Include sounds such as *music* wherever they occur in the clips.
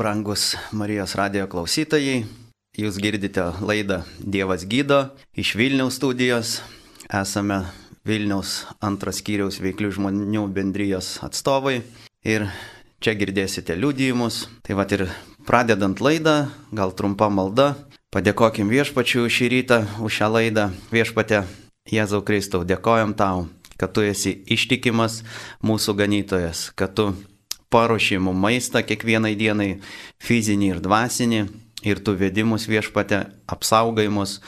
brangus Marijos radio klausytojai. Jūs girdite laidą Dievas gydo iš Vilniaus studijos. Esame Vilniaus antras skyriaus veiklių žmonių bendrijos atstovai. Ir čia girdėsite liudijimus. Tai va ir pradedant laidą, gal trumpa malda. Padėkokim viešpačiu šį rytą už šią laidą. Viešpatė Jėzau Kristau, dėkojam tau, kad tu esi ištikimas mūsų ganytojas, kad tu paruoši mums maistą kiekvienai dienai, fizinį ir dvasinį, ir tu vedimus viešpate, apsaugai mus,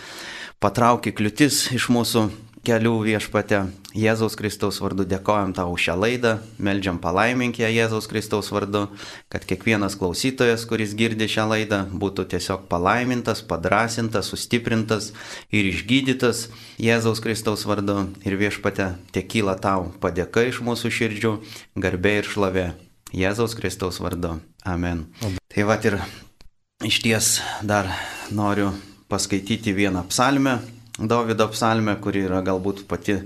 patrauki kliūtis iš mūsų kelių viešpate. Jėzaus Kristaus vardu dėkojam tau už šią laidą, melžiam palaimink ją Jėzaus Kristaus vardu, kad kiekvienas klausytojas, kuris girdi šią laidą, būtų tiesiog palaimintas, padrasintas, sustiprintas ir išgydytas Jėzaus Kristaus vardu. Ir viešpate, tekyla tau padėka iš mūsų širdžių, garbė ir šlovė. Jėzaus Kristaus vardu. Amen. Tai va ir iš ties dar noriu paskaityti vieną psalmę, Davido psalmę, kuri yra galbūt pati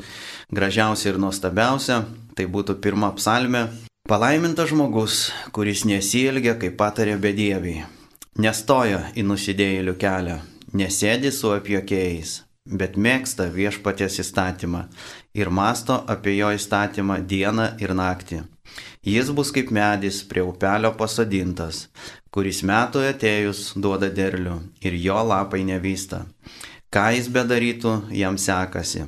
gražiausia ir nuostabiausia. Tai būtų pirma psalmė. Palaimintas žmogus, kuris nesielgia, kaip patarė bedieviai. Nestoja į nusidėjėlių kelią, nesėdi su apiokėjais, bet mėgsta viešpaties įstatymą ir masto apie jo įstatymą dieną ir naktį. Jis bus kaip medis prie upelio pasodintas, kuris metų atėjus duoda derlių ir jo lapai nevysta. Ką jis bedarytų, jam sekasi.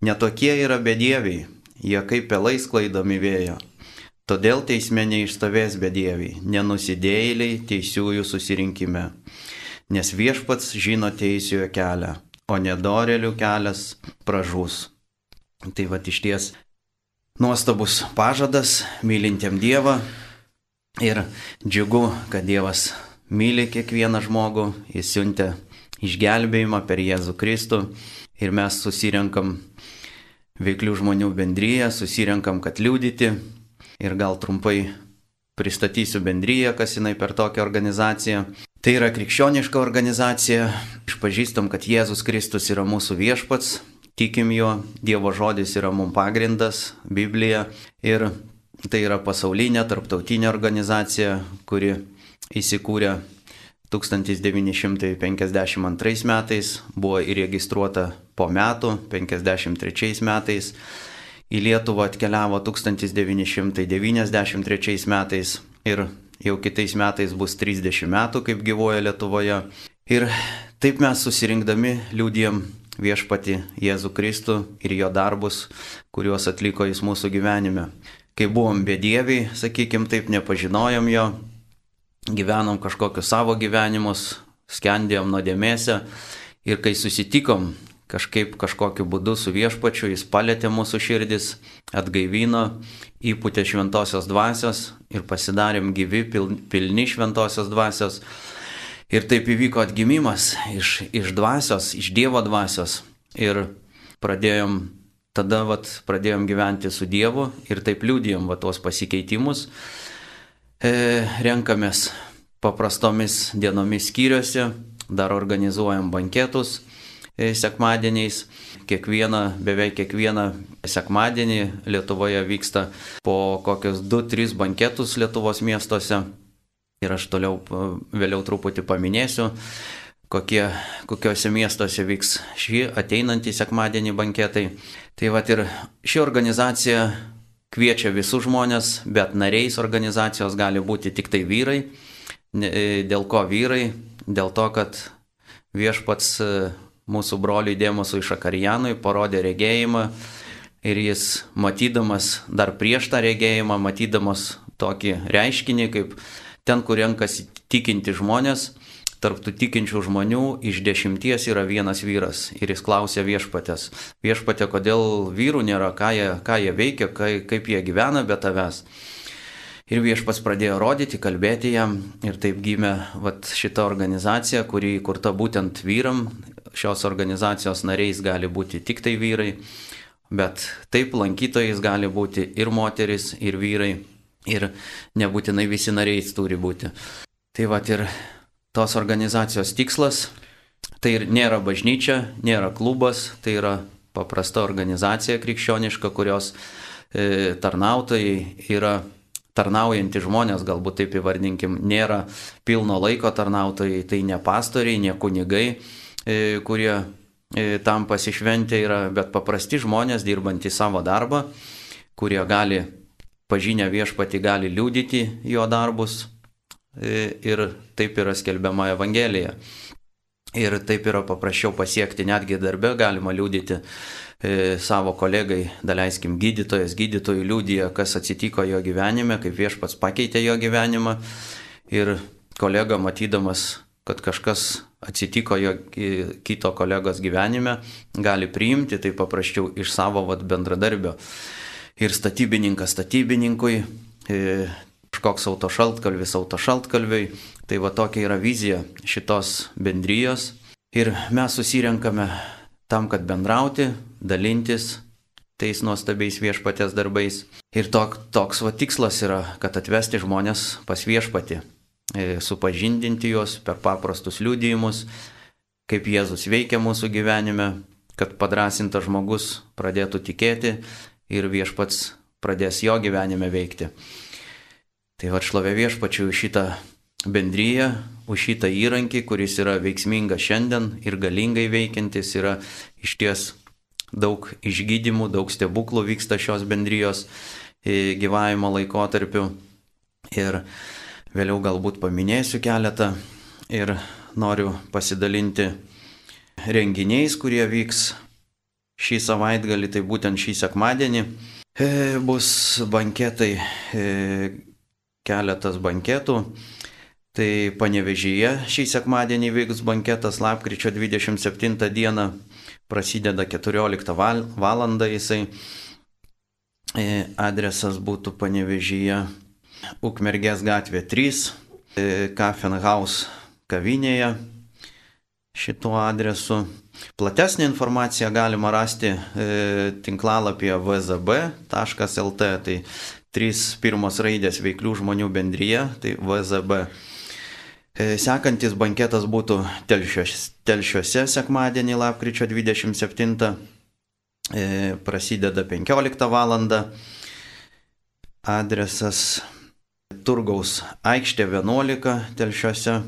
Netokie yra bedieviai, jie kaip pelais klaidomi vėjo. Todėl teisme neišstovės bedieviai, nenusidėjėliai teisiųjų susirinkime. Nes viešpats žino teisėjo kelią, o nedorelių kelias pražūs. Tai va iš ties nuostabus pažadas mylintiem Dievą. Ir džiugu, kad Dievas myli kiekvieną žmogų, jis siuntė išgelbėjimą per Jėzų Kristų. Ir mes susirenkam veiklių žmonių bendryje, susirenkam, kad liūdyti ir gal trumpai pristatysiu bendryje, kas jinai per tokią organizaciją. Tai yra krikščioniška organizacija, išpažįstam, kad Jėzus Kristus yra mūsų viešpats, tikim juo, Dievo žodis yra mums pagrindas, Biblija ir tai yra pasaulinė, tarptautinė organizacija, kuri įsikūrė 1952 metais buvo įregistruota po metų, 53 metais. Į Lietuvą atkeliavo 1993 metais ir jau kitais metais bus 30 metų, kaip gyvoja Lietuvoje. Ir taip mes susirinkdami liūdėjom viešpati Jėzų Kristų ir jo darbus, kuriuos atliko jis mūsų gyvenime. Kai buvom bedieviai, sakykim, taip nepažinojom jo, gyvenom kažkokius savo gyvenimus, skendėjom nuodėmėse ir kai susitikom kažkaip kažkokiu būdu su viešpačiu, jis palėtė mūsų širdis, atgaivino, įputė šventosios dvasios ir pasidarėm gyvi, pilni šventosios dvasios. Ir taip įvyko atgimimas iš, iš dvasios, iš Dievo dvasios. Ir pradėjom, tada vat, pradėjom gyventi su Dievu ir taip liūdėjom va tuos pasikeitimus. E, renkamės paprastomis dienomis skyriuose, dar organizuojam banketus e, sekmadieniais. Kiekvieną, beveik kiekvieną sekmadienį Lietuvoje vyksta po kokius 2-3 banketus Lietuvos miestuose. Ir aš toliau vėliau truputį paminėsiu, kokie, kokiuose miestuose vyks šį ateinantį sekmadienį banketai. Tai va ir ši organizacija kviečia visus žmonės, bet nariais organizacijos gali būti tik tai vyrai. E, dėl ko vyrai? Dėl to, kad viešpats e, mūsų broliui Dėmosui Šakarijanui parodė regėjimą ir jis matydamas dar prieš tą regėjimą, matydamas tokį reiškinį, kaip ten, kur renkasi tikinti žmonės, tarptų tikinčių žmonių iš dešimties yra vienas vyras. Ir jis klausė viešpatės, viešpatė, kodėl vyrų nėra, ką jie, ką jie veikia, kai, kaip jie gyvena be tavęs. Ir viešpas pradėjo rodyti, kalbėti jam ir taip gimė vat, šita organizacija, kuri įkurta būtent vyram. Šios organizacijos nariais gali būti tik tai vyrai, bet taip lankytojais gali būti ir moteris, ir vyrai, ir nebūtinai visi nariais turi būti. Tai va ir tos organizacijos tikslas. Tai ir nėra bažnyčia, nėra klubas, tai yra paprasta organizacija krikščioniška, kurios e, tarnautojai yra tarnaujantys žmonės, galbūt taip įvardinkim, nėra pilno laiko tarnautojai, tai ne pastoriai, ne kunigai, e, kurie e, tam pasišventę yra, bet paprasti žmonės dirbantys savo darbą, kurie gali pažinę viešpati gali liūdyti jo darbus ir taip yra skelbiama Evangelija. Ir taip yra paprasčiau pasiekti, netgi darbe galima liūdyti e, savo kolegai, daleiskim, gydytojas, gydytojų liūdija, kas atsitiko jo gyvenime, kaip viešpats pakeitė jo gyvenimą. Ir kolega, matydamas, kad kažkas atsitiko jo kito kolegos gyvenime, gali priimti tai paprasčiau iš savo vat, bendradarbio. Ir statybininkas statybininkui, e, kažkoks autošaltkalvis autošaltkalviui. Tai va tokia yra vizija šitos bendrijos. Ir mes susirenkame tam, kad bendrauti, dalintis tais nuostabiais viešpatės darbais. Ir tok, toks va tikslas yra, kad atvesti žmonės pas viešpatį, e, supažindinti juos per paprastus liūdėjimus, kaip Jėzus veikia mūsų gyvenime, kad padrasintas žmogus pradėtų tikėti ir viešpats pradės jo gyvenime veikti. Tai va šlovė viešpačiu už šitą bendryją, už šitą įrankį, kuris yra veiksmingas šiandien ir galingai veikiantis, yra iš ties daug išgydymų, daug stebuklų vyksta šios bendrijos e, gyvavimo laikotarpiu. Ir vėliau galbūt paminėsiu keletą ir noriu pasidalinti renginiais, kurie vyks šį savaitgalį, tai būtent šį sekmadienį. E, bus banketai e, keletas banketų. Tai panevežyje šį sekmadienį vyks banketas lapkričio 27 dieną, prasideda 14 val. jisai. E, adresas būtų panevežyje Ukmergės gatvė 3, Kafenhaus kavinėje šituo adresu. Platesnį informaciją galima rasti e, tinklalapyje vzb.lt, tai trys pirmos raidės veiklių žmonių bendryje, tai VZB. E, sekantis banketas būtų telšiuose, telšiuose sekmadienį, lapkričio 27, e, prasideda 15 val. Adresas Turgaus aikštė 11, telšiuose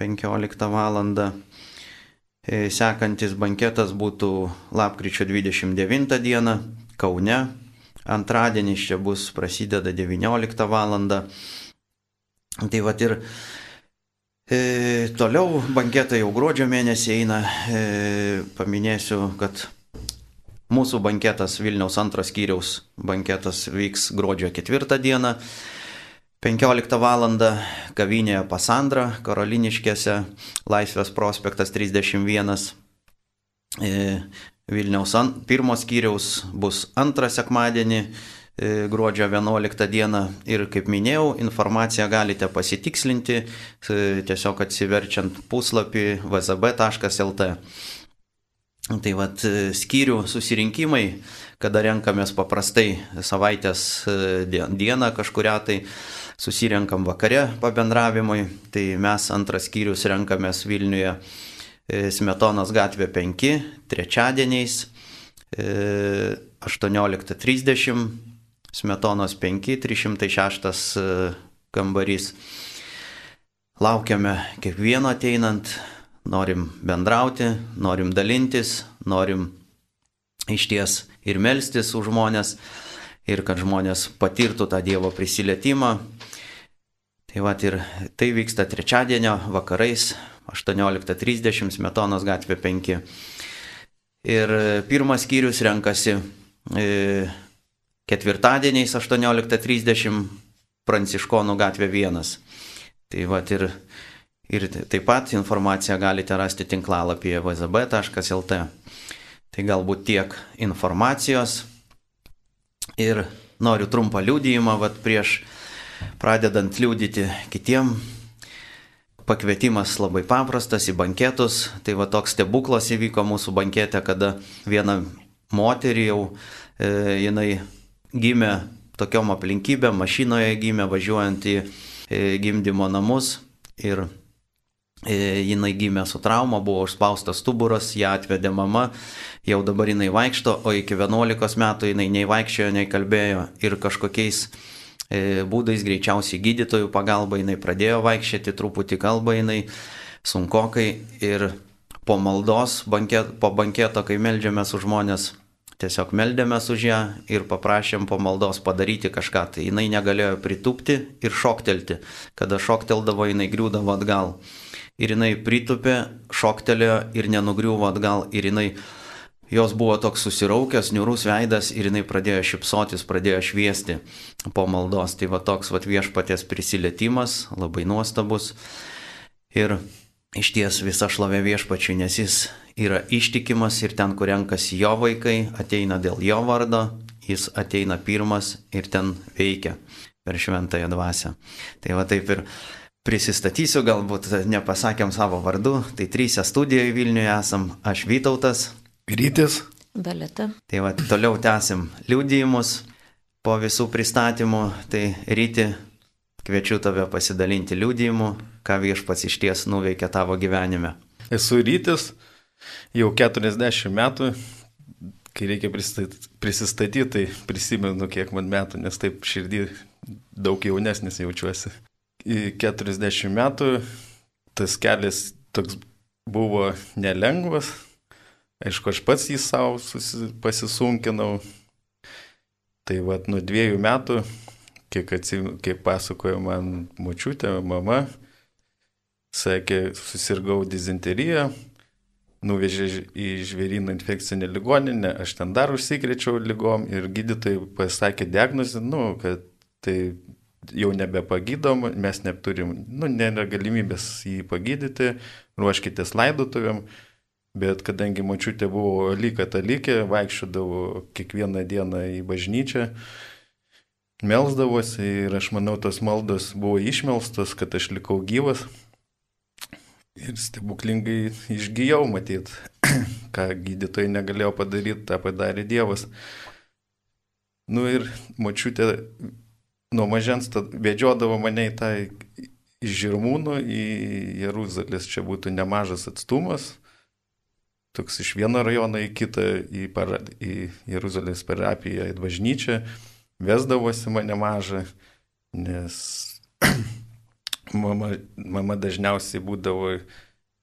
15 val. E, sekantis banketas būtų lapkričio 29 dieną Kaune Antradienis čia bus prasideda 19 val. Tai va ir e, toliau banketai jau gruodžio mėnesį eina. E, paminėsiu, kad mūsų banketas Vilniaus antros skyriaus banketas vyks gruodžio 4 dieną. 15 val. kavinėje Pasandra, Karoliniškėse, Laisvės prospektas 31. E, Vilniaus pirmos skyriaus bus antrą sekmadienį, e, gruodžio 11 dieną ir kaip minėjau, informaciją galite pasitikslinti e, tiesiog atsiverčiant puslapį vzb.lt. Tai vad skyrių susirinkimai, kada renkamės paprastai savaitės dieną kažkuria tai susirenkam vakare pabendravimui, tai mes antras skyrius renkamės Vilniuje E, Smetonos gatvė 5, trečiadieniais 18.30, e, Smetonos 5, 306 e, kambarys. Laukiame kiekvieno ateinant, norim bendrauti, norim dalintis, norim iš ties ir melstis už žmonės, ir kad žmonės patirtų tą Dievo prisilietimą. Tai va ir tai vyksta trečiadienio vakarais 18.30 Smetonos gatvė 5. Ir pirmas skyrius renkasi e, ketvirtadieniais 18.30 Pranciškonų gatvė 1. Tai va ir, ir taip pat informaciją galite rasti tinklalapyje vzb.lt. Tai galbūt tiek informacijos. Ir noriu trumpą liūdėjimą, vad prieš pradedant liūdyti kitiem. Pakvietimas labai paprastas į banketus. Tai va toks stebuklas įvyko mūsų bankete, kada viena moterį jau e, jinai gimė tokiom aplinkybėm, mašinoje gimė važiuojant į e, gimdymo namus. Ir e, jinai gimė su trauma, buvo užspaustas stuburas, ją atvedė mama, jau dabar jinai vaikšto, o iki 11 metų jinai nei vaikščiojo, nei kalbėjo. Ir kažkokiais būdais, greičiausiai gydytojų pagalba, jinai pradėjo vaikščioti, truputį kalba jinai sunkokai ir po maldos, banket, po banketo, kai melžiamės už žmonės, tiesiog meldėmės už ją ir paprašėm po maldos padaryti kažką. Tai jinai negalėjo pritupti ir šoktelti. Kada šokteldavo, jinai griūdavo atgal. Ir jinai pritupė, šoktelėjo ir nenugriuvo atgal. Ir jinai, jos buvo toks susiraukęs, niurus veidas ir jinai pradėjo šipsotis, pradėjo šviesti po maldos. Tai va toks va viešpatės prisilietimas, labai nuostabus. Ir iš ties visa šlovė viešpačiui, nes jis yra ištikimas ir ten, kur renkasi jo vaikai, ateina dėl jo vardo, jis ateina pirmas ir ten veikia per šventąją dvasę. Tai va taip ir prisistatysiu, galbūt nepasakėm savo vardu, tai trysę studijoje Vilniuje esam, aš Vytautas. Rytis. Dalita. Tai va toliau tęsim liūdėjimus po visų pristatymų, tai ryti kviečiu tave pasidalinti liūdėjimu, ką viešpats iš ties nuveikia tavo gyvenime. Esu rytis, jau 40 metų, kai reikia prisistatyti, tai prisimenu, kiek man metų, nes taip širdį daug jaunesnis jaučiuosi. Į 40 metų tas kelias toks buvo nelengvas, aišku, aš pats jį savo pasisunkinau. Tai vad nuo dviejų metų, kiek, atsim, kiek pasakojo man močiutė, mama, sakė, susirgau dizenteriją, nuvežė į žvėryną infekcinę ligoninę, aš ten dar užsikrėčiau lygom ir gydytojai pasakė diagnozę, nu, kad tai jau nebepagydom, mes neturim, nu, nėra galimybės jį pagydyti, ruoškitės laidotuvėm, bet kadangi mačiutė buvo lyg katalikė, vaikščiodavo kiekvieną dieną į bažnyčią, melsdavosi ir aš manau, tos maldos buvo išmelstos, kad aš likau gyvas. Ir stebuklingai išgyjau, matyt, *clears throat* ką gydytojai negalėjo padaryti, tą padarė Dievas. Nu ir močiutė nuo mažens vedžiodavo mane į tą iš Žirmūnų į Jeruzalės, čia būtų nemažas atstumas, toks iš vieno rajono į kitą, į, para, į Jeruzalės parapiją, į bažnyčią, vesdavosi mane mažą, nes *clears throat* mama, mama dažniausiai būdavo,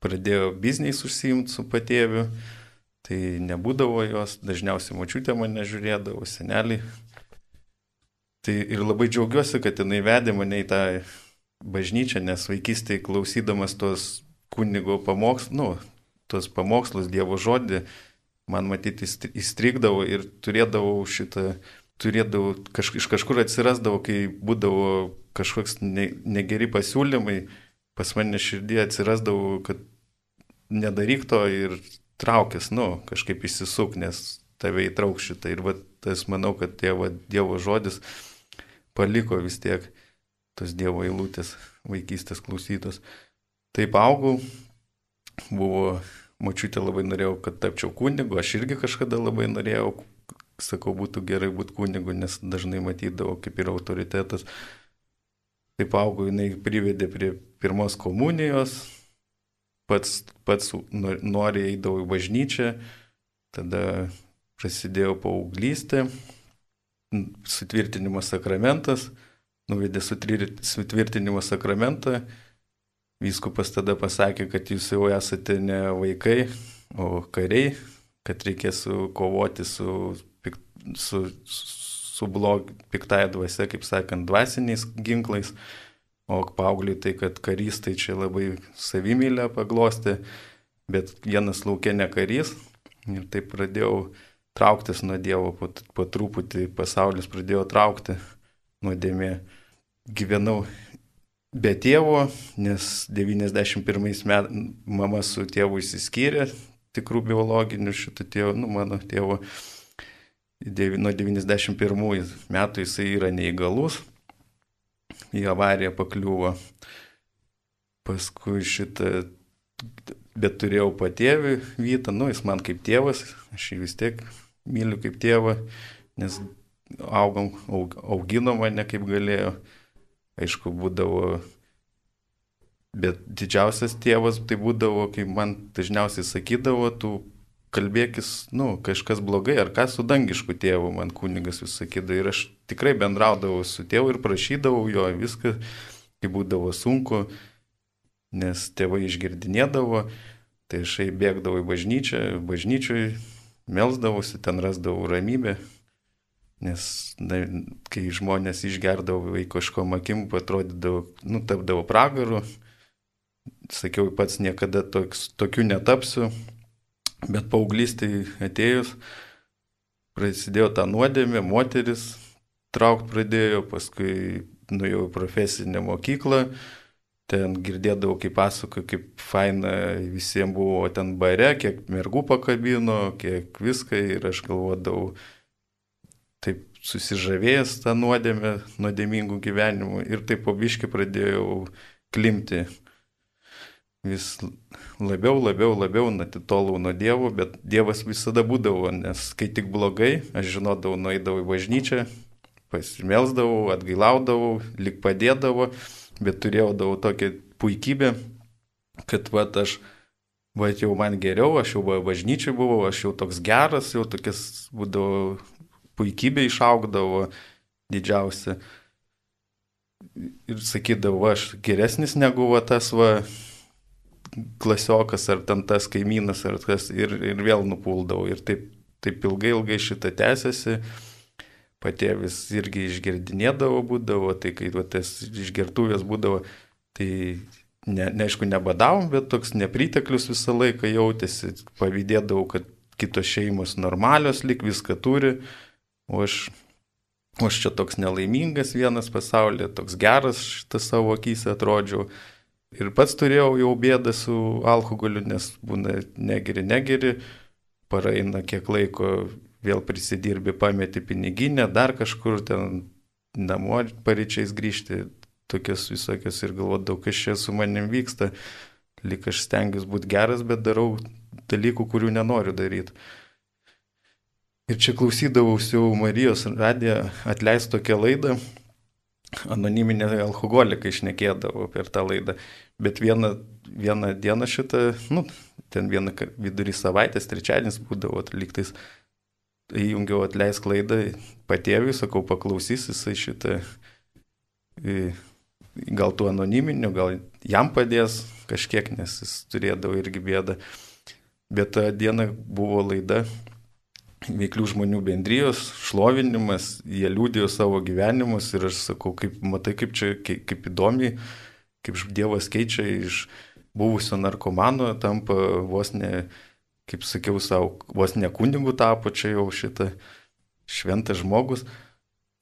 pradėjo bizniais užsiimti su patėviu, tai nebūdavo jos, dažniausiai mačiutė mane žiūrėdavo, seneliai. Tai ir labai džiaugiuosi, kad jinai vedė mane į tą bažnyčią, nes vaikystėje klausydamas tos kunigo pamokslus, nu, tos pamokslus, Dievo žodį, man matyti įstrigdavo ir turėdavau šitą turėdavau, kaž, iš kažkur atsirasdavo, kai būdavo kažkoks ne, negeri pasiūlymai, pas mane širdį atsirasdavo, kad nedaryk to ir traukės, nu, kažkaip įsisuk, nes tave įtrauk šitą. Ir va, tas manau, kad tėvo, Dievo žodis paliko vis tiek tos Dievo eilutės vaikystės klausytos. Taip augau, buvo, mačiutė labai norėjau, kad tapčiau kunigu, aš irgi kažkada labai norėjau sakau, būtų gerai būti kunigu, nes dažnai matydavau kaip ir autoritetas. Taip augo, jinai privedė prie pirmos komunijos, pats, pats noriai eidavau į bažnyčią, tada prasidėjo paauglystė, sutvirtinimo sakramentas, nuvedė sutvirtinimo sakramentą, vyskupas tada pasakė, kad jūs jau esate ne vaikai, o kariai, kad reikės kovoti su su, su blog, piktąją dvasę, kaip sakant, dvasiniais ginklais, o paaugliai tai, kad karys tai čia labai savimylę paglostė, bet vienas laukia ne karys ir taip pradėjau trauktis nuo Dievo, po, po truputį pasaulis pradėjo traukti nuodėmė. Gyvenau be tėvo, nes 91 metais mama su tėvu įsiskyrė, tikrų biologinių šitų tėvų, nu mano tėvo nuo 91 metų jisai yra neįgalus, į avariją pakliuvo. Paskui šitą, bet turėjau patėvį Vytą, nu jis man kaip tėvas, aš jį vis tiek myliu kaip tėvą, nes augom, aug, augino mane kaip galėjo. Aišku, būdavo, bet didžiausias tėvas tai būdavo, kai man dažniausiai sakydavo, tu kalbėkis, nu, kažkas blogai, ar ką su dangišku tėvu, man kunigas vis sakydavo. Ir aš tikrai bendraudavau su tėvu ir prašydavau jo viską, kai būdavo sunku, nes tėvai išgirdinėdavo, tai aš bėgdavau į bažnyčią, bažnyčiui melsdavausi, ten rasdavau ramybę, nes na, kai žmonės išgerdavo kažko akim, atrodydavo, nu, tapdavo pragaru, sakiau, pats niekada toks, tokiu netapsiu, Bet paauglystai atėjus, prasidėjo ta nuodėmė, moteris traukt pradėjo, paskui nuėjau į profesinę mokyklą, ten girdėdavau, kaip pasako, kaip faina visiems buvo ten bare, kiek mergų pakabino, kiek viską ir aš galvodavau, taip susižavėjęs tą nuodėmę, nuodėmingų gyvenimų ir taip pabiški pradėjau klimti vis labiau, labiau, labiau atitolau nuo Dievo, bet Dievas visada būdavo, nes kai tik blogai, aš žinodavau, nueidavau į bažnyčią, pasimelsdavau, atgailaudavau, lik padėdavo, bet turėjau tokią puikybę, kad va aš, va jau man geriau, aš jau bažnyčiai buvau, aš jau toks geras, jau tokias būdavo puikybė išaugdavo didžiausia. Ir sakydavau, aš geresnis negu va tas va klasiokas ar ten tas kaimynas ar kas ir, ir vėl nupuldavau. Ir taip, taip ilgai, ilgai šitą tęsiasi. Patėvis irgi išgirdinėdavo būdavo, tai kai va, tas išgertuvės būdavo, tai ne, neaišku, nebadavom, bet toks nepriteklius visą laiką jautėsi. Pavydėdavau, kad kitos šeimos normalios, lik viską turi, o aš, o aš čia toks nelaimingas vienas pasaulyje, toks geras šitą savo akise atrodžiau. Ir pats turėjau jau bėdą su alkoholiu, nes būna negeri, negeri, paraina kiek laiko, vėl prisidirbi, pameti piniginę, dar kažkur ten namo paryčiais grįžti, tokias visokias ir galvodavau, kas čia su manim vyksta, lik aš stengiuosi būti geras, bet darau dalykų, kurių nenoriu daryti. Ir čia klausydavausi jau Marijos radiją atleist tokią laidą, anoniminė alkoholikai išnekėdavo per tą laidą. Bet vieną, vieną dieną šitą, nu, ten vieną vidurį savaitės, trečiadienis būdavo, lygtais įjungiau atleisk laidą patėviui, sakau, paklausys jisai šitą, gal tų anoniminių, gal jam padės kažkiek, nes jis turėdavo irgi bėdą. Bet tą dieną buvo laida veiklių žmonių bendrijos, šlovinimas, jie liūdėjo savo gyvenimus ir aš sakau, kaip, matai, kaip čia, kaip, kaip įdomiai, kaip Dievas keičia iš buvusio narkomano, tampa vos ne, kaip sakiau savo, vos ne kunigų tapo čia jau šitą šventas žmogus.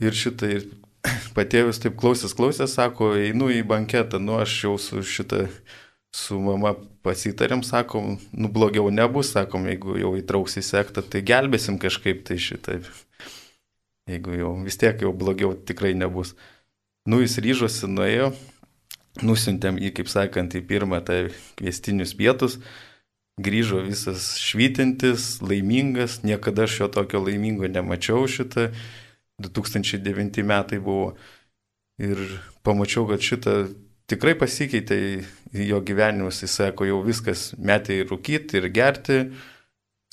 Ir šitą ir *clears throat* patėvis taip klausęs, klausęs, sako, einu į banketą, nu aš jau su šitą su mama pasitarėm, sakom, nu blogiau nebus, sakom, jeigu jau įtrauks į sektą, tai gelbėsim kažkaip tai šitą. Jeigu jau vis tiek jau blogiau tikrai nebus. Nu jis ryžosi, nuėjo, nusintėm jį, kaip sakant, į pirmą tą kviestinius pietus, grįžo visas švytintis, laimingas, niekada aš jo tokio laimingo nemačiau šitą, 2009 metai buvo. Ir pamačiau, kad šitą tikrai pasikeitė jo gyvenimas, jis sako, jau viskas metė ir rūkyti, ir gerti,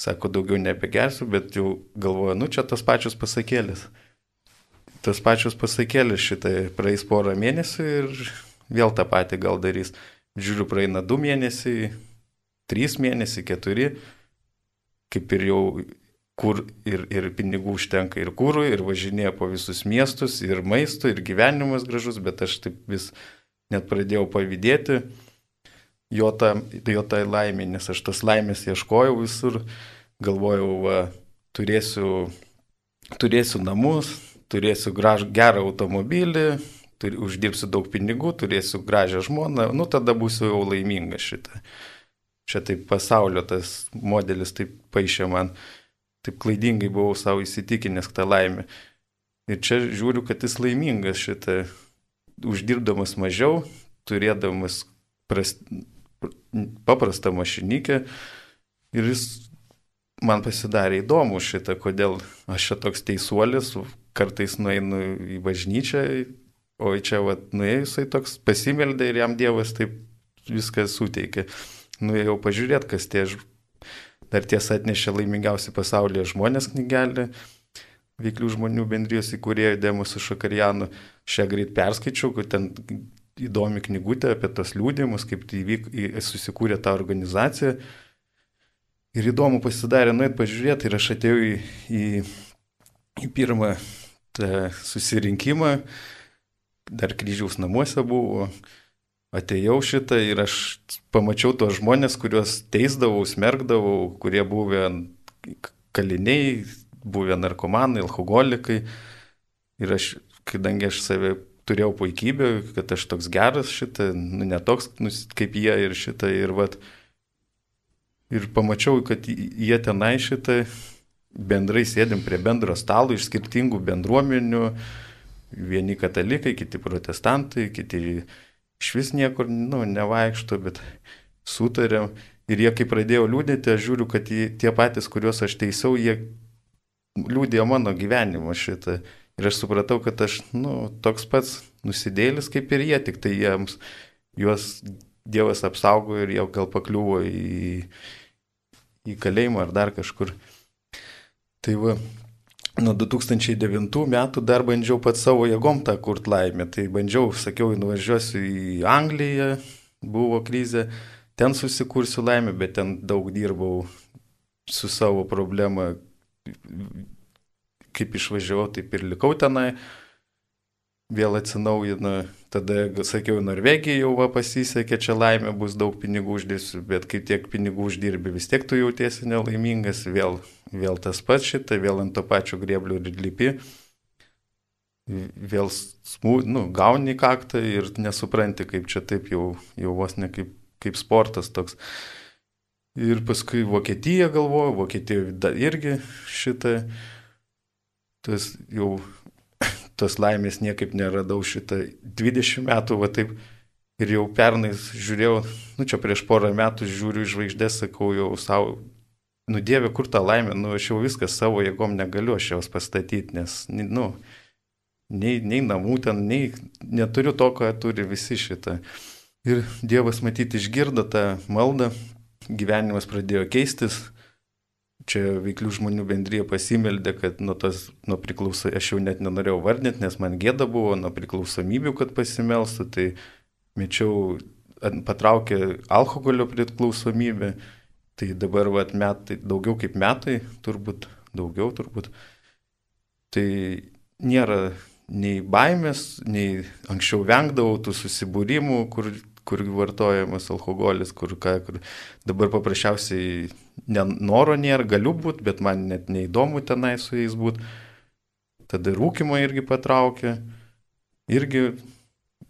sako, daugiau nebegersiu, bet jau galvoja, nu čia tas pačios pasakėlės. Tas pačios pasakėlės šitai praeis porą mėnesių ir vėl tą patį gal darys. Žiūriu, praeina du mėnesiai, trys mėnesiai, keturi, kaip ir jau kur ir, ir pinigų užtenka ir kūrui, ir važinėja po visus miestus, ir maisto, ir gyvenimas gražus, bet aš taip vis net pradėjau pavydėti jo, ta, jo tai laimė, nes aš tas laimės ieškojau visur, galvojau, va, turėsiu, turėsiu namus, turėsiu graž, gerą automobilį, turi, uždirbsiu daug pinigų, turėsiu gražią žmoną, nu tada būsiu jau laimingas šitą. Čia taip pasaulio tas modelis taip paaišė man, taip klaidingai buvau savo įsitikinęs tą laimę. Ir čia žiūriu, kad jis laimingas šitą uždirbdamas mažiau, turėdamas prast, paprastą mašinikę ir jis man pasidarė įdomu šitą, kodėl aš čia toks teisuolis, kartais nueinu į bažnyčią, o čia vat nuėjusai toks pasimeldė ir jam Dievas taip viską suteikė. Nuėjau pažiūrėti, kas tie dar tiesa atnešė laimingiausi pasaulyje žmonės knygelį, veiklių žmonių bendrijos įkūrėjų Demusų Šakarijanų. Šią greit perskaičiau, kad ten įdomi knygutė apie tos liūdimus, kaip tai vyk, susikūrė ta organizacija. Ir įdomu pasidarė, nuėt pažiūrėti ir aš atėjau į, į, į pirmą susirinkimą, dar kryžiaus namuose buvo, atėjau šitą ir aš pamačiau tos žmonės, kuriuos teisdavau, smergdavau, kurie buvę kaliniai, buvę narkomanai, alkoholikai. Ir aš, kadangi aš save turėjau puikybę, kad aš toks geras šitą, nu, netoks nu, kaip jie ir šitą, ir vat, ir pamačiau, kad jie tenai šitą bendrai sėdim prie bendro stalo iš skirtingų bendruomenių, vieni katalikai, kiti protestantai, kiti iš vis niekur, nu, nevaikšto, bet sutarėm. Ir jie, kai pradėjo liūdėti, aš žiūriu, kad tie patys, kuriuos aš teisiau, jie liūdėjo mano gyvenimo šitą. Ir aš supratau, kad aš, nu, toks pats nusidėlis kaip ir jie, tik tai jiems, juos Dievas apsaugo ir jie gal pakliuvo į, į kalėjimą ar dar kažkur. Tai va, nuo 2009 metų dar bandžiau pat savo jėgom tą kurt laimę. Tai bandžiau, sakiau, nuvažiuosiu į Angliją, buvo krizė, ten susikursiu laimę, bet ten daug dirbau su savo problema kaip išvažiavau, taip ir likau tenai. Vėl atsinaujinu, tada sakiau, Norvegija jau va, pasisekė, čia laimė bus daug pinigų uždirbsiu, bet kai tiek pinigų uždirbi, vis tiek tu jautiesi nelaimingas, vėl, vėl tas pats šitą, vėl ant to pačio grėblių ir lipi, vėl smū, nu, gauni kaktą ir nesupranti, kaip čia taip jau, jau vos ne kaip, kaip sportas toks. Ir paskui Vokietija galvoju, Vokietija irgi šitą tas jau tos laimės niekaip neradau šitą 20 metų, va taip. Ir jau pernai žiūrėjau, nu čia prieš porą metų žiūriu į žvaigždės, sakau jau savo, nu Dieve, kur ta laimė, nu aš jau viskas savo jėgom negaliu aš jos pastatyti, nes, nu, nei, nei namų ten, nei neturiu to, ką turi visi šitą. Ir Dievas matyti išgirdo tą maldą, gyvenimas pradėjo keistis, čia veiklių žmonių bendryje pasimeldė, kad nuo tos, nuo priklauso, aš jau net nenorėjau vardinti, nes man gėda buvo nuo priklausomybių, kad pasimelstų, tai mečiau, patraukė alkoholio priklausomybę, tai dabar vat, metai, daugiau kaip metai, turbūt, daugiau turbūt, tai nėra nei baimės, nei anksčiau vengdavau tų susibūrimų, kur kur vartojamas alkoholis, kur, ką, kur dabar paprasčiausiai noro nėra, galiu būti, bet man net neįdomu tenai su jais būti. Tada rūkimo irgi patraukia, irgi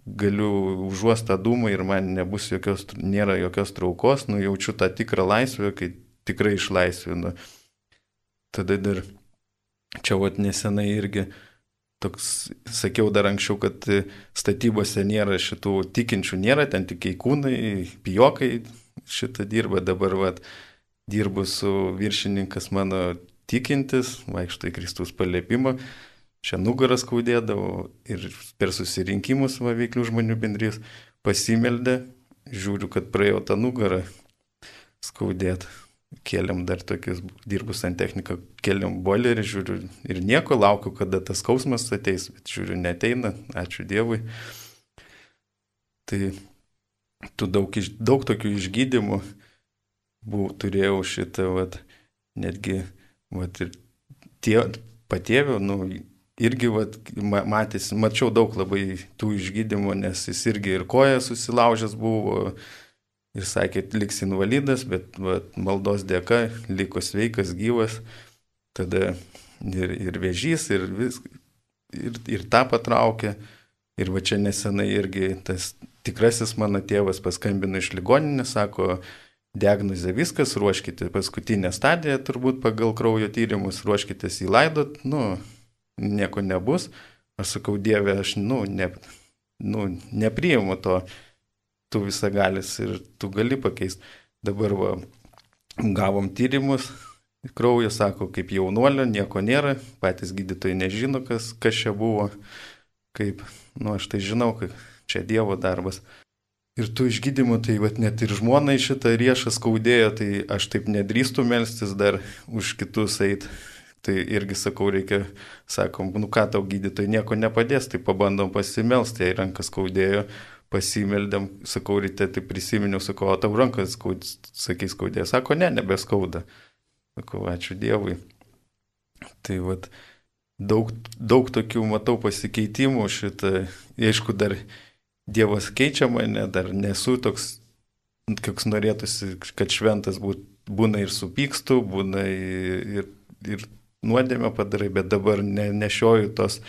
galiu užuostą dūmą ir man nebus jokios, nėra jokios traukos, nu jaučiu tą tikrą laisvę, kai tikrai išlaisvinu. Tada dar čia vat nesenai irgi toks, sakiau dar anksčiau, kad statybose nėra šitų tikinčių, nėra ten tik įkūnai, pijokai šitą dirba, dabar vat, dirbu su viršininkas mano tikintis, vaikšto į Kristus paliepimą, čia nugaras skaudėdavo ir per susirinkimus veiklių žmonių bendrys pasimeldė, žiūriu, kad praėjo tą nugarą skaudėti kėlėm dar tokius, dirbus ant techniką, kėlėm boilerį, žiūriu ir nieko, laukiu, kada tas skausmas ateis, bet žiūriu, neteina, ačiū Dievui. Tai tu daug, iš, daug tokių išgydymų buvau, turėjau šitą, vat, netgi, vat, ir tie patėvių, nu, irgi, vat, matys, mačiau daug labai tų išgydymų, nes jis irgi ir koja susilaužęs buvo, ir sakė, liks invalidas, bet va, maldos dėka liko sveikas, gyvas, tada ir, ir vėžys, ir, vis, ir, ir tą patraukė. Ir va čia nesenai irgi tas tikrasis mano tėvas paskambino iš ligoninės, sako, diagnozė viskas, ruoškite paskutinę stadiją, turbūt pagal kraujo tyrimus, ruoškitės į laidot, nu, nieko nebus. Aš sakau, Dieve, aš, nu, ne, nu, nepriimu to tu visagalis ir tu gali pakeisti. Dabar va, gavom tyrimus, kraujo sako, kaip jaunuolio, nieko nėra, patys gydytojai nežino, kas, kas čia buvo, kaip, nu aš tai žinau, kad čia Dievo darbas. Ir tų išgydymų, tai vat, net ir žmonai šitą riešą skaudėjo, tai aš taip nedrįstu melstis dar už kitus eit. Tai irgi sakau, reikia, sakom, nu ką tau gydytojai nieko nepadės, tai pabandom pasimelsti, jei rankas skaudėjo, pasimeldėm, sakau, ryte tai prisiminiau, sakau, o tau rankas skaud, sakys skaudėjo, sako, ne, nebeskauda. Sakau, ačiū Dievui. Tai vad, daug, daug tokių matau pasikeitimų šitą, aišku, dar Dievas keičia mane, dar nesu toks, koks norėtųsi, kad šventas būt, būna ir supykstu, būna ir, ir nuodėmę padarai, bet dabar ne, nešioju tos,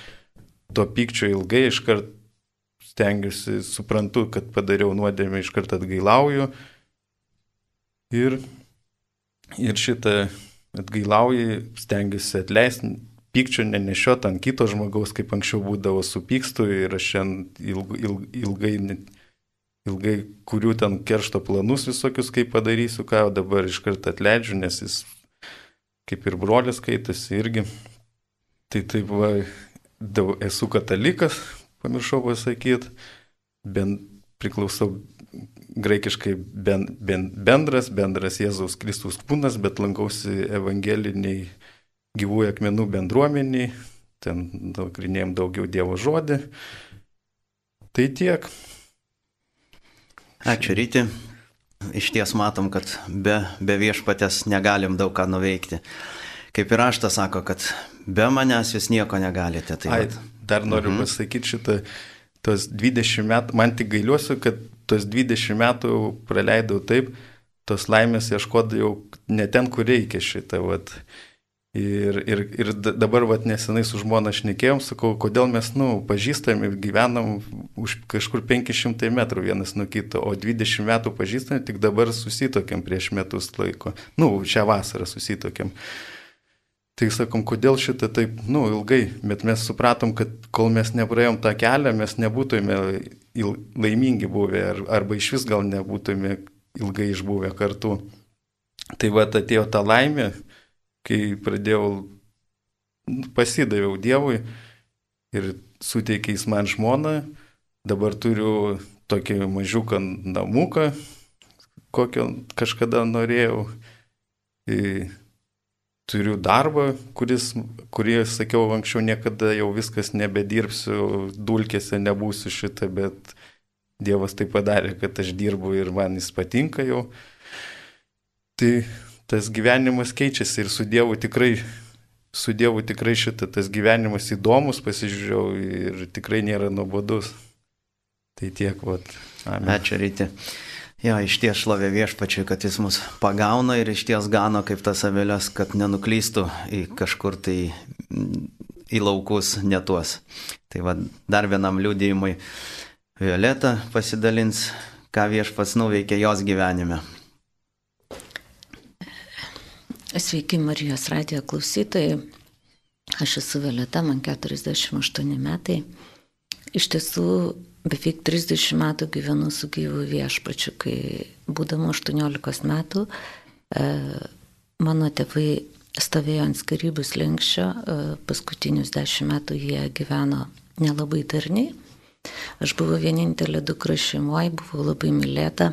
to pykčio ilgai, iškart stengiuosi, suprantu, kad padariau nuodėmę, iškart atgailauju. Ir, ir šitą atgailauju, stengiuosi atleisti, pykčio nenešiot ant kito žmogaus, kaip anksčiau būdavo supykstu ir aš šiandien ilg, ilg, ilgai, ilgai kuriu ten keršto planus visokius, kaip padarysiu, ką, dabar iš karto atleidžiu, nes jis kaip ir brolis skaitosi irgi. Tai taip, va, esu katalikas, pamiršau pasakyti, ben, priklausau graikiškai ben, ben, bendras, bendras Jėzaus Kristus kūnas, bet lankausi evangeliniai gyvųjų akmenų bendruomeniai, ten nagrinėjom daugiau Dievo žodį. Tai tiek. Ačiū ryti. Iš ties matom, kad be, be viešpatės negalim daug ką nuveikti. Kaip ir raštas sako, kad be manęs jūs nieko negalite. Tai Ai, dar noriu mhm. pasakyti šitą, tos 20 metų, man tik gailiuosi, kad tos 20 metų praleidau taip, tos laimės ieškodavau ne ten, kur reikia šitą. Vat. Ir, ir, ir dabar vat, nesenai su žmona šnekėjom, sakau, kodėl mes, nu, pažįstam ir gyvenam už kažkur 500 metrų vienas nuo kito, o 20 metų pažįstam, tik dabar susitokėm prieš metus laiko. Nu, šią vasarą susitokėm. Tai sakom, kodėl šitą taip, nu, ilgai, bet mes supratom, kad kol mes nepraėjom tą kelią, mes nebūtume laimingi buvę, ar, arba iš vis gal nebūtume ilgai išbuvę kartu. Tai va atėjo ta laimė, kai pradėjau, pasidaviau Dievui ir suteikė jis man žmoną, dabar turiu tokį mažiuką namuką, kokio kažkada norėjau. Ir turiu darbą, kuris, kurį sakiau anksčiau, niekada jau viskas nebedirbsiu, dulkėse nebūsiu šitą, bet Dievas tai padarė, kad aš dirbu ir man jis patinka jau. Tai tas gyvenimas keičiasi ir su Dievu tikrai, su Dievu tikrai šitą, tas gyvenimas įdomus, pasižiūrėjau ir tikrai nėra nuobodus. Tai tiek. Amen. Ačiū ryti. Jo, iš ties šlovė viešpačiui, kad jis mus pagauna ir iš ties gano kaip tas avelės, kad nenuklystų į kažkur tai į laukus netuos. Tai va, dar vienam liūdėjimui Violeta pasidalins, ką viešpats nuveikė jos gyvenime. Sveiki Marijos radijo klausytojai. Aš esu Violeta, man 48 metai. Iš tiesų, beveik 30 metų gyvenu su gyvu viešpačiu, kai būdama 18 metų e, mano tėvai stovėjo ant skirybų slengščio, e, paskutinius 10 metų jie gyveno nelabai darniai. Aš buvau vienintelė dukra šeimoje, buvau labai mylėta,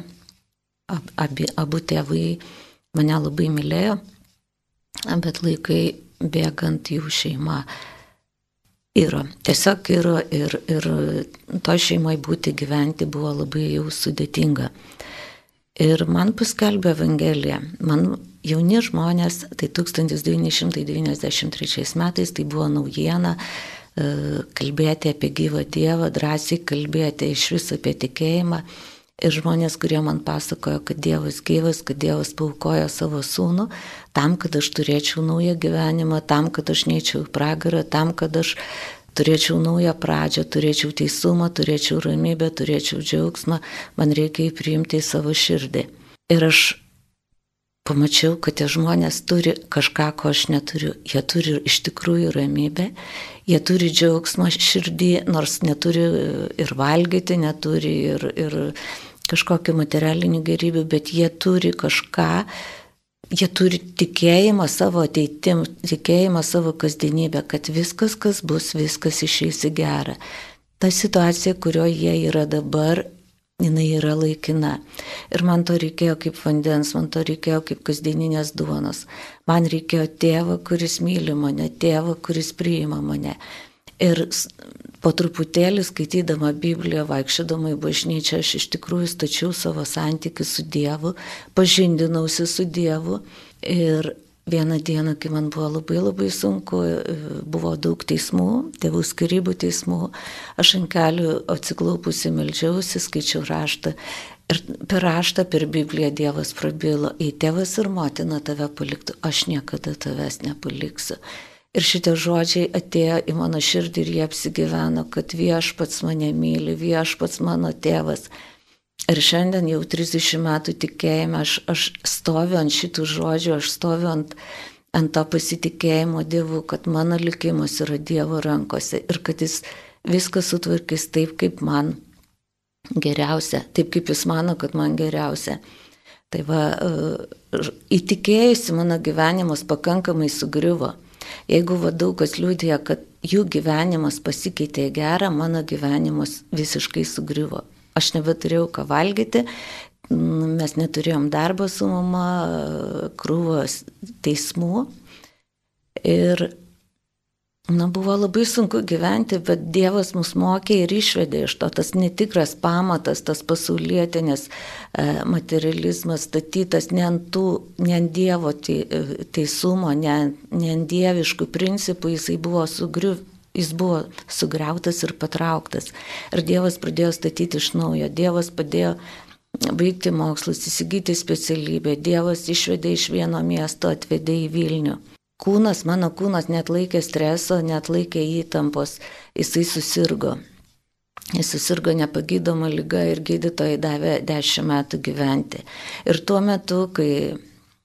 ab, abi, abu tėvai mane labai mylėjo bet laikai bėgant jų šeima yra. Tiesiog yra ir, ir to šeimoje būti gyventi buvo labai jau sudėtinga. Ir man paskelbė Evangeliją. Man jauni žmonės, tai 1993 metais tai buvo naujiena e, kalbėti apie gyvą Dievą, drąsiai kalbėti iš vis apie tikėjimą. Ir žmonės, kurie man pasakojo, kad Dievas gyvas, kad Dievas paukojo savo sūnų, tam, kad aš turėčiau naują gyvenimą, tam, kad aš neičiau į pragarą, tam, kad aš turėčiau naują pradžią, turėčiau teisumą, turėčiau ramybę, turėčiau džiaugsmą, man reikia įpriimti į savo širdį. Ir aš pamačiau, kad tie žmonės turi kažką, ko aš neturiu. Jie turi iš tikrųjų ramybę, jie turi džiaugsmą širdį, nors neturi ir valgyti, neturi ir, ir kažkokiu materialiniu gerybiu, bet jie turi kažką, jie turi tikėjimą savo ateitim, tikėjimą savo kasdienybę, kad viskas, kas bus, viskas išeis į gerą. Ta situacija, kurioje jie yra dabar, jinai yra laikina. Ir man to reikėjo kaip vandens, man to reikėjo kaip kasdieninės duonos. Man reikėjo tėvą, kuris myli mane, tėvą, kuris priima mane. Ir po truputėlį skaitydama Bibliją, vaikščiodama į bažnyčią, aš iš tikrųjų stačiau savo santykių su Dievu, pažindinausi su Dievu. Ir vieną dieną, kai man buvo labai labai sunku, buvo daug teismų, tėvų skirybų teismų, aš ant kelių atsiklaupusi melžiausi, skaičiau raštą. Ir per raštą, per Bibliją Dievas prabilo, į tėvas ir motina tave paliktų, aš niekada tavęs nepaliksiu. Ir šitie žodžiai atėjo į mano širdį ir jie apsigyveno, kad viešpats mane myli, viešpats mano tėvas. Ir šiandien jau 30 metų tikėjime aš, aš stoviu ant šitų žodžių, aš stoviu ant, ant to pasitikėjimo Dievu, kad mano likimas yra Dievo rankose ir kad Jis viską sutvarkys taip, kaip man geriausia, taip kaip Jis mano, kad man geriausia. Tai va, e, įtikėjusi mano gyvenimas pakankamai sugriuvo. Jeigu va daug kas liūdėjo, kad jų gyvenimas pasikeitė į gerą, mano gyvenimas visiškai sugriuvo. Aš nebeturėjau ką valgyti, mes neturėjom darbo su mama, krūvos teismų. Ir Na, buvo labai sunku gyventi, bet Dievas mus mokė ir išvedė iš to. Tas netikras pamatas, tas pasaulietinės e, materializmas statytas ne ant, tų, ne ant Dievo teisumo, ne, ne ant dieviškų principų, jisai buvo sugriuv, jis buvo sugriautas ir patrauktas. Ir Dievas pradėjo statyti iš naujo. Dievas padėjo baigti mokslus, įsigyti specialybę. Dievas išvedė iš vieno miesto, atvedė į Vilnių kūnas, mano kūnas net laikė streso, net laikė įtampos, jisai susirgo. Jis susirgo nepagydoma lyga ir gydytojai davė 10 metų gyventi. Ir tuo metu, kai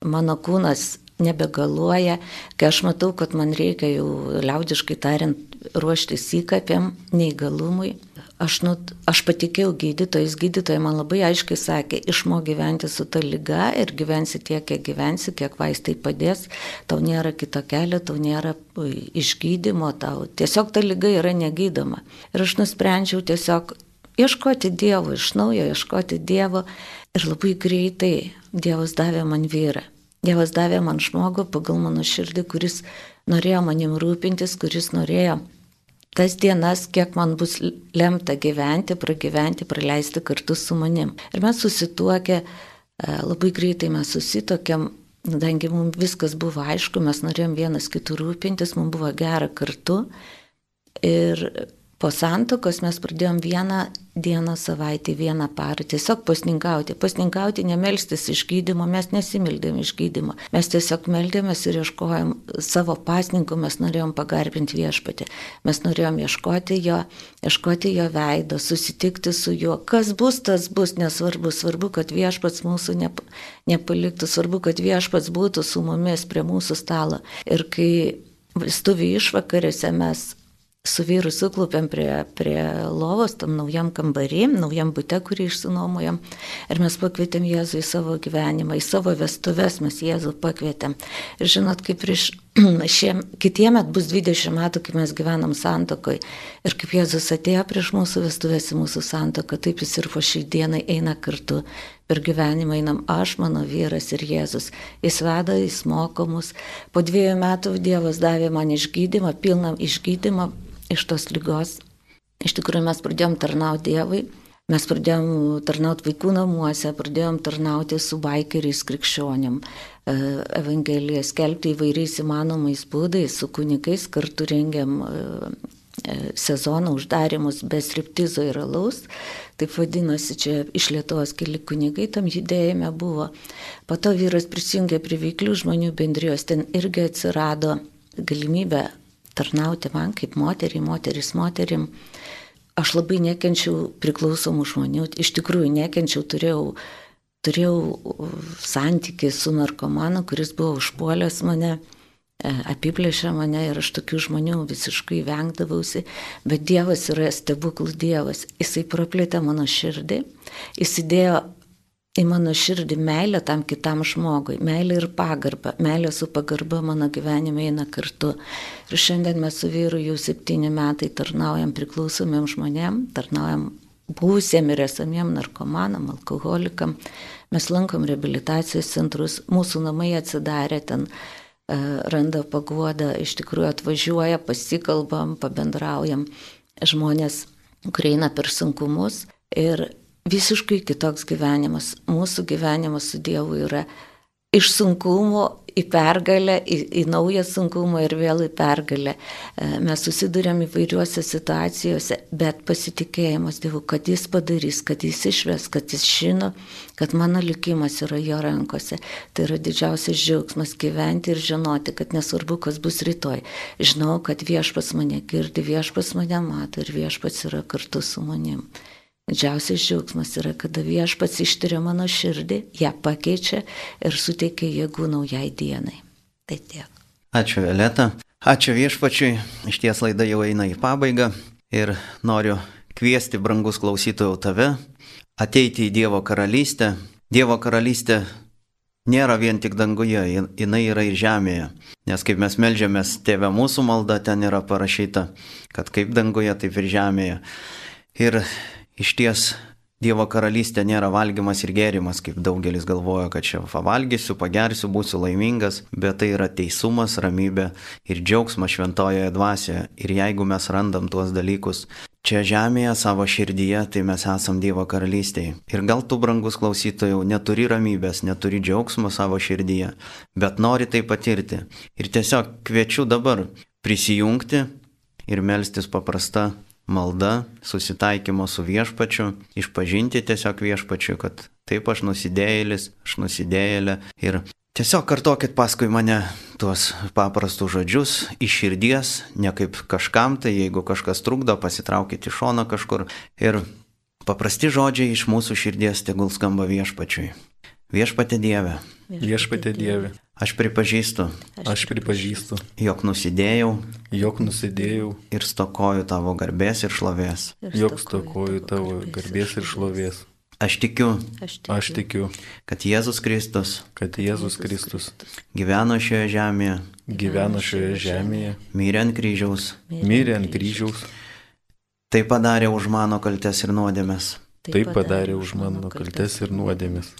mano kūnas nebegaluoja, kai aš matau, kad man reikia jau liaudiškai tariant ruoštis įkapėm, neįgalumui, Aš, nu, aš patikėjau gydytojais, gydytojai man labai aiškiai sakė, išmok gyventi su ta lyga ir gyvensi tiek, kiek gyvensi, kiek vaistai padės, tau nėra kito kelio, tau nėra išgydymo, tau tiesiog ta lyga yra negydoma. Ir aš nusprendžiau tiesiog ieškoti Dievo, iš naujo ieškoti Dievo ir labai greitai Dievas davė man vyrą. Dievas davė man žmogų pagal mano širdį, kuris norėjo manim rūpintis, kuris norėjo tas dienas, kiek man bus lemta gyventi, pragyventi, praleisti kartu su manim. Ir mes susituokę, e, labai greitai mes susitokėm, kadangi mums viskas buvo aišku, mes norėjom vienas kitų rūpintis, mums buvo gera kartu. Ir Po santokos mes pradėjom vieną dieną savaitę, vieną parą tiesiog pasninkauti. Pasninkauti, nemelstis išgydymo, mes nesimildėm išgydymo. Mes tiesiog meldėmės ir ieškojom savo pasninkų, mes norėjom pagarbinti viešpatį. Mes norėjom ieškoti jo, ieškoti jo veido, susitikti su juo. Kas bus, tas bus, nesvarbu. Svarbu, kad viešpats mūsų nep nepaliktų, svarbu, kad viešpats būtų su mumis prie mūsų stalo. Ir kai vestuvių išvakarėse mes su vyru suklupėm prie, prie lovos, tam naujam kambarį, naujam būte, kurį išsinuomojam. Ir mes pakvietėm Jėzų į savo gyvenimą, į savo vestuves mes Jėzų pakvietėm. Ir žinot, kaip prieš *clears throat* šiem, kitiemet bus 20 metų, kai mes gyvenam santokoj. Ir kaip Jėzus atėjo prieš mūsų vestuvės į mūsų santoką, taip jis ir po šį dieną eina kartu. Per gyvenimą einam aš, mano vyras ir Jėzus. Jis veda, jis moko mus. Po dviejų metų Dievas davė man išgydymą, pilną išgydymą iš tos lygos. Iš tikrųjų mes pradėjom tarnauti Dievui, mes pradėjom tarnauti vaikų namuose, pradėjom tarnauti su baikeriais krikščionim, e, Evangeliją skelbti įvairiais įmanomais būdais, su kunikais kartu rengiam e, sezono uždarimus be striptizo ir alaus. Taip vadinosi, čia iš Lietuvos keli kunigai tam judėjime buvo. Po to vyras prisijungė prie veiklių žmonių bendrijos, ten irgi atsirado galimybė tarnauti man kaip moteriai, moteris moterim. Aš labai nekenčiau priklausomų žmonių, iš tikrųjų nekenčiau, turėjau, turėjau santykių su narkomanu, kuris buvo užpuolęs mane, e, apiplėšė mane ir aš tokių žmonių visiškai vengdavausi, bet Dievas yra stebuklų Dievas, jisai praplėtė mano širdį, jis įdėjo į mano širdį meilę tam kitam žmogui, meilę ir pagarbą. Meilė su pagarba mano gyvenime eina kartu. Ir šiandien mes su vyru jau septyni metai tarnaujam priklausomiem žmonėm, tarnaujam buvusiem ir esamiem narkomanam, alkoholikam. Mes lankom rehabilitacijos centrus, mūsų namai atsidarė ten e, randa paguodą, iš tikrųjų atvažiuoja, pasikalbam, pabendraujam žmonės, kurie eina per sunkumus ir visiškai kitoks gyvenimas. Mūsų gyvenimas su Dievu yra iš sunkumo į pergalę, į, į naują sunkumą ir vėl į pergalę. E, mes susidurėm įvairiuose situacijose, bet pasitikėjimas Dievu, kad Jis padarys, kad Jis išves, kad Jis žino, kad mano likimas yra Jo rankose. Tai yra didžiausias džiaugsmas gyventi ir žinoti, kad nesvarbu, kas bus rytoj. Žinau, kad viešpas mane girdi, viešpas mane mato ir viešpas yra kartu su manim. Didžiausias džiaugsmas yra, kada viešpats ištiria mano širdį, ją pakeičia ir suteikia jėgų naujai dienai. Tai tiek. Ačiū, Violeta. Ačiū viešpačiui. Iš ties laida jau eina į pabaigą ir noriu kviesti, brangus klausytojų, tave ateiti į Dievo karalystę. Dievo karalystė nėra vien tik danguje, jinai yra ir žemėje. Nes kaip mes melžiamės, tėvė mūsų malda ten yra parašyta, kad kaip danguje, taip ir žemėje. Ir iš ties Dievo karalystė nėra valgymas ir gėrimas, kaip daugelis galvoja, kad čia pavalgysiu, pagersiu, būsiu laimingas, bet tai yra teisumas, ramybė ir džiaugsmas šventojoje dvasioje. Ir jeigu mes randam tuos dalykus čia žemėje savo širdyje, tai mes esam Dievo karalystėje. Ir gal tu, brangus klausytojų, neturi ramybės, neturi džiaugsmo savo širdyje, bet nori tai patirti. Ir tiesiog kviečiu dabar prisijungti ir melstis paprasta malda, susitaikymo su viešpačiu, išpažinti tiesiog viešpačiu, kad taip aš nusidėjėlis, aš nusidėjėlė ir tiesiog kartokit paskui mane tuos paprastus žodžius iš širdies, ne kaip kažkam, tai jeigu kažkas trukdo, pasitraukit iš šono kažkur ir paprasti žodžiai iš mūsų širdies tegul skamba viešpačiui. Viešpatė Dieve. Viešpatė Dieve. Aš pripažįstu, Aš pripažįstu, jog nusidėjau jog nusidėjau, ir stokoju tavo garbės ir šlovės. jog stokoju tavo garbės ir šlovės. Aš tikiu, Aš tikiu, kad Jėzus Kristus kad Jėzus Kristus gyveno šioje žemėje, gyveno šioje žemėje, mirė ant kryžiaus, mirė ant kryžiaus, tai padarė už mano kaltes ir nuodėmės. tai padarė už mano kaltes ir nuodėmis.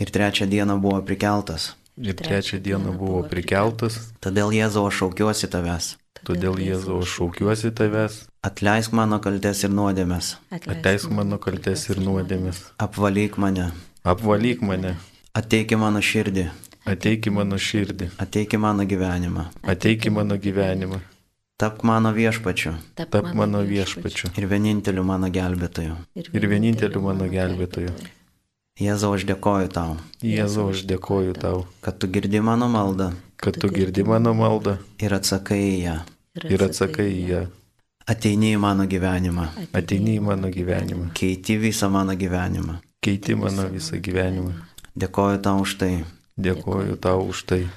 Ir trečią dieną buvo prikeltas. Ir trečią dieną buvo prikeltas, Todėl Jėzau aš šaukiuosi tavęs. todėl Jėzau aš šaukiuosi tavęs, Atleisk mano kaltes ir nuodėmės. atleisk mano kaltes ir nuodėmis, Apvalyk mane. apvalyk mane, Ateik į mano širdį. ateik į mano širdį, Ateik į mano gyvenimą. ateik į mano gyvenimą, Tapk mano viešpačiu tap mano viešpačiu ir vieninteliu mano gelbėtoju. ir vieninteliu mano gelbėtoju. Jėzau aš dėkoju tau, Jėzau, aš dėkoju tau, kad tu girdi mano maldą. Kad tu girdi mano maldą. Ir atsakai į ją. ir atsakai į ją, Ateini į mano gyvenimą. ateini į mano gyvenimą, Keiti visą mano gyvenimą. keiti mano visą gyvenimą. Dėkoju tau už tai. Dėkoju tau už tai.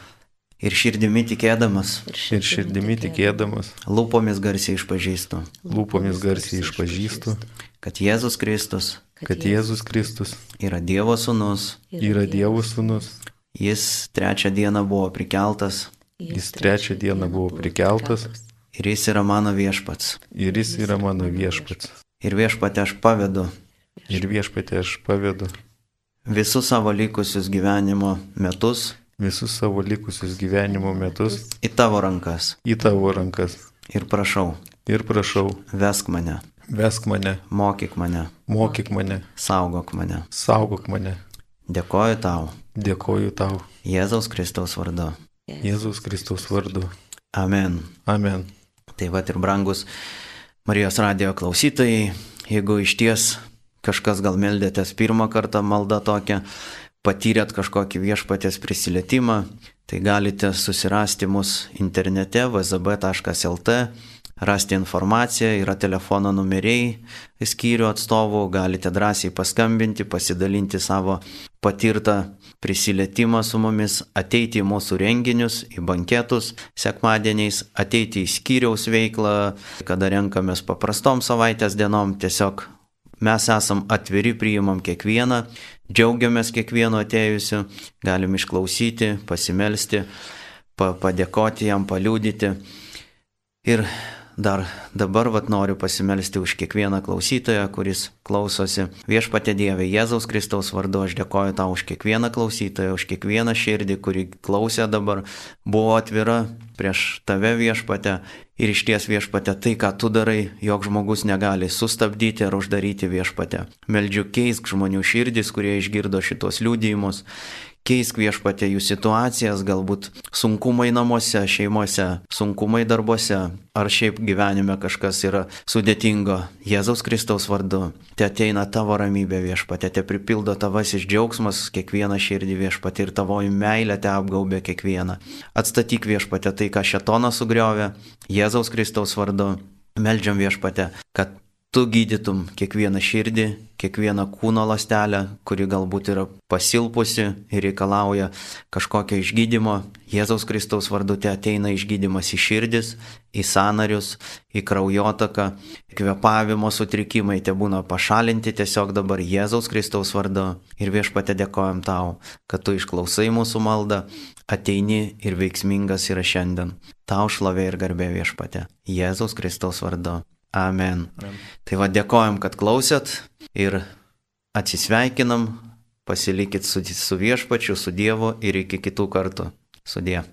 Ir širdimi tikėdamas, Ir širdimi tikėdamas, lūpomis garsiai išpažįstu, lūpomis garsiai išpažįstu, kad Jėzus Kristus kad Jėzus Kristus yra Dievo sūnus, yra Dievo sūnus. jis trečią dieną buvo prikeltas Jis trečią dieną buvo prikeltas ir jis yra mano viešpats. ir jis yra mano viešpats. Ir viešpatė aš pavedu Ir viešpatė aš pavedu visus savo likusius gyvenimo metus visus savo likusius gyvenimo metus į tavo rankas. į tavo rankas. Ir prašau, Ir prašau, vesk mane, vesk mane, mokyk mane, mokyk mane, saugok mane. saugok mane. Dėkoju tau, Dėkoju tau, Jėzaus Kristaus vardu. Jėzaus Kristaus vardu. Amen. Amen. Tai va ir brangus Marijos radio klausytojai, jeigu iš ties kažkas gal meldėtės pirmą kartą maldą tokią, patyrėt kažkokį viešpatės prisilietimą, tai galite susirasti mus internete vzb.lt, rasti informaciją, yra telefono numeriai skyrių atstovų, galite drąsiai paskambinti, pasidalinti savo patirtą prisilietimą su mumis, ateiti į mūsų renginius, į banketus sekmadieniais, ateiti į skyriaus veiklą, kada renkamės paprastom savaitės dienom, tiesiog mes esam atviri, priimam kiekvieną, džiaugiamės kiekvienu atėjusiu, galim išklausyti, pasimelsti, pa padėkoti jam, paliūdyti. Ir dar dabar vat noriu pasimelsti už kiekvieną klausytoją, kuris klausosi. Viešpatė Dieve Jėzaus Kristaus vardu aš dėkoju tau už kiekvieną klausytoją, už kiekvieną širdį, kuri klausė dabar, buvo atvira prieš tave viešpatę ir iš ties viešpatę tai, ką tu darai, jog žmogus negali sustabdyti ar uždaryti viešpatę. Meldžiu keisk žmonių širdis, kurie išgirdo šitos liūdėjimus Keisk viešpatė jų situacijas, galbūt sunkumai namuose, šeimose, sunkumai darbuose, ar šiaip gyvenime kažkas yra sudėtingo. Jėzaus Kristaus vardu. Te ateina tavo ramybė viešpatė, te pripildo tavasis džiaugsmas kiekvieną širdį viešpatė ir tavoji meilė te apgaubė kiekvieną. Atstatyk viešpatė tai, ką šetonas sugriovė, Jėzaus Kristaus vardu. Meldžiam viešpatė, kad tu gydytum kiekvieną širdį, kiekvieną kūno lastelę, kuri galbūt yra pasilpusi ir reikalauja kažkokio išgydymo. Jėzaus Kristaus vardu te ateina išgydymas į širdis, į sanarius, į kraujotaką, kvepavimo sutrikimai te būna pašalinti tiesiog dabar Jėzaus Kristaus vardu. Ir viešpate dėkojam tau, kad tu išklausai mūsų maldą, ateini ir veiksmingas yra šiandien. Tau šlovė ir garbė viešpate. Jėzaus Kristaus vardu. Amen. Amen. Tai va dėkojom, kad klausėt ir atsisveikinam, pasilikit su, su viešpačiu, su Dievu ir iki kitų kartų. Sudie.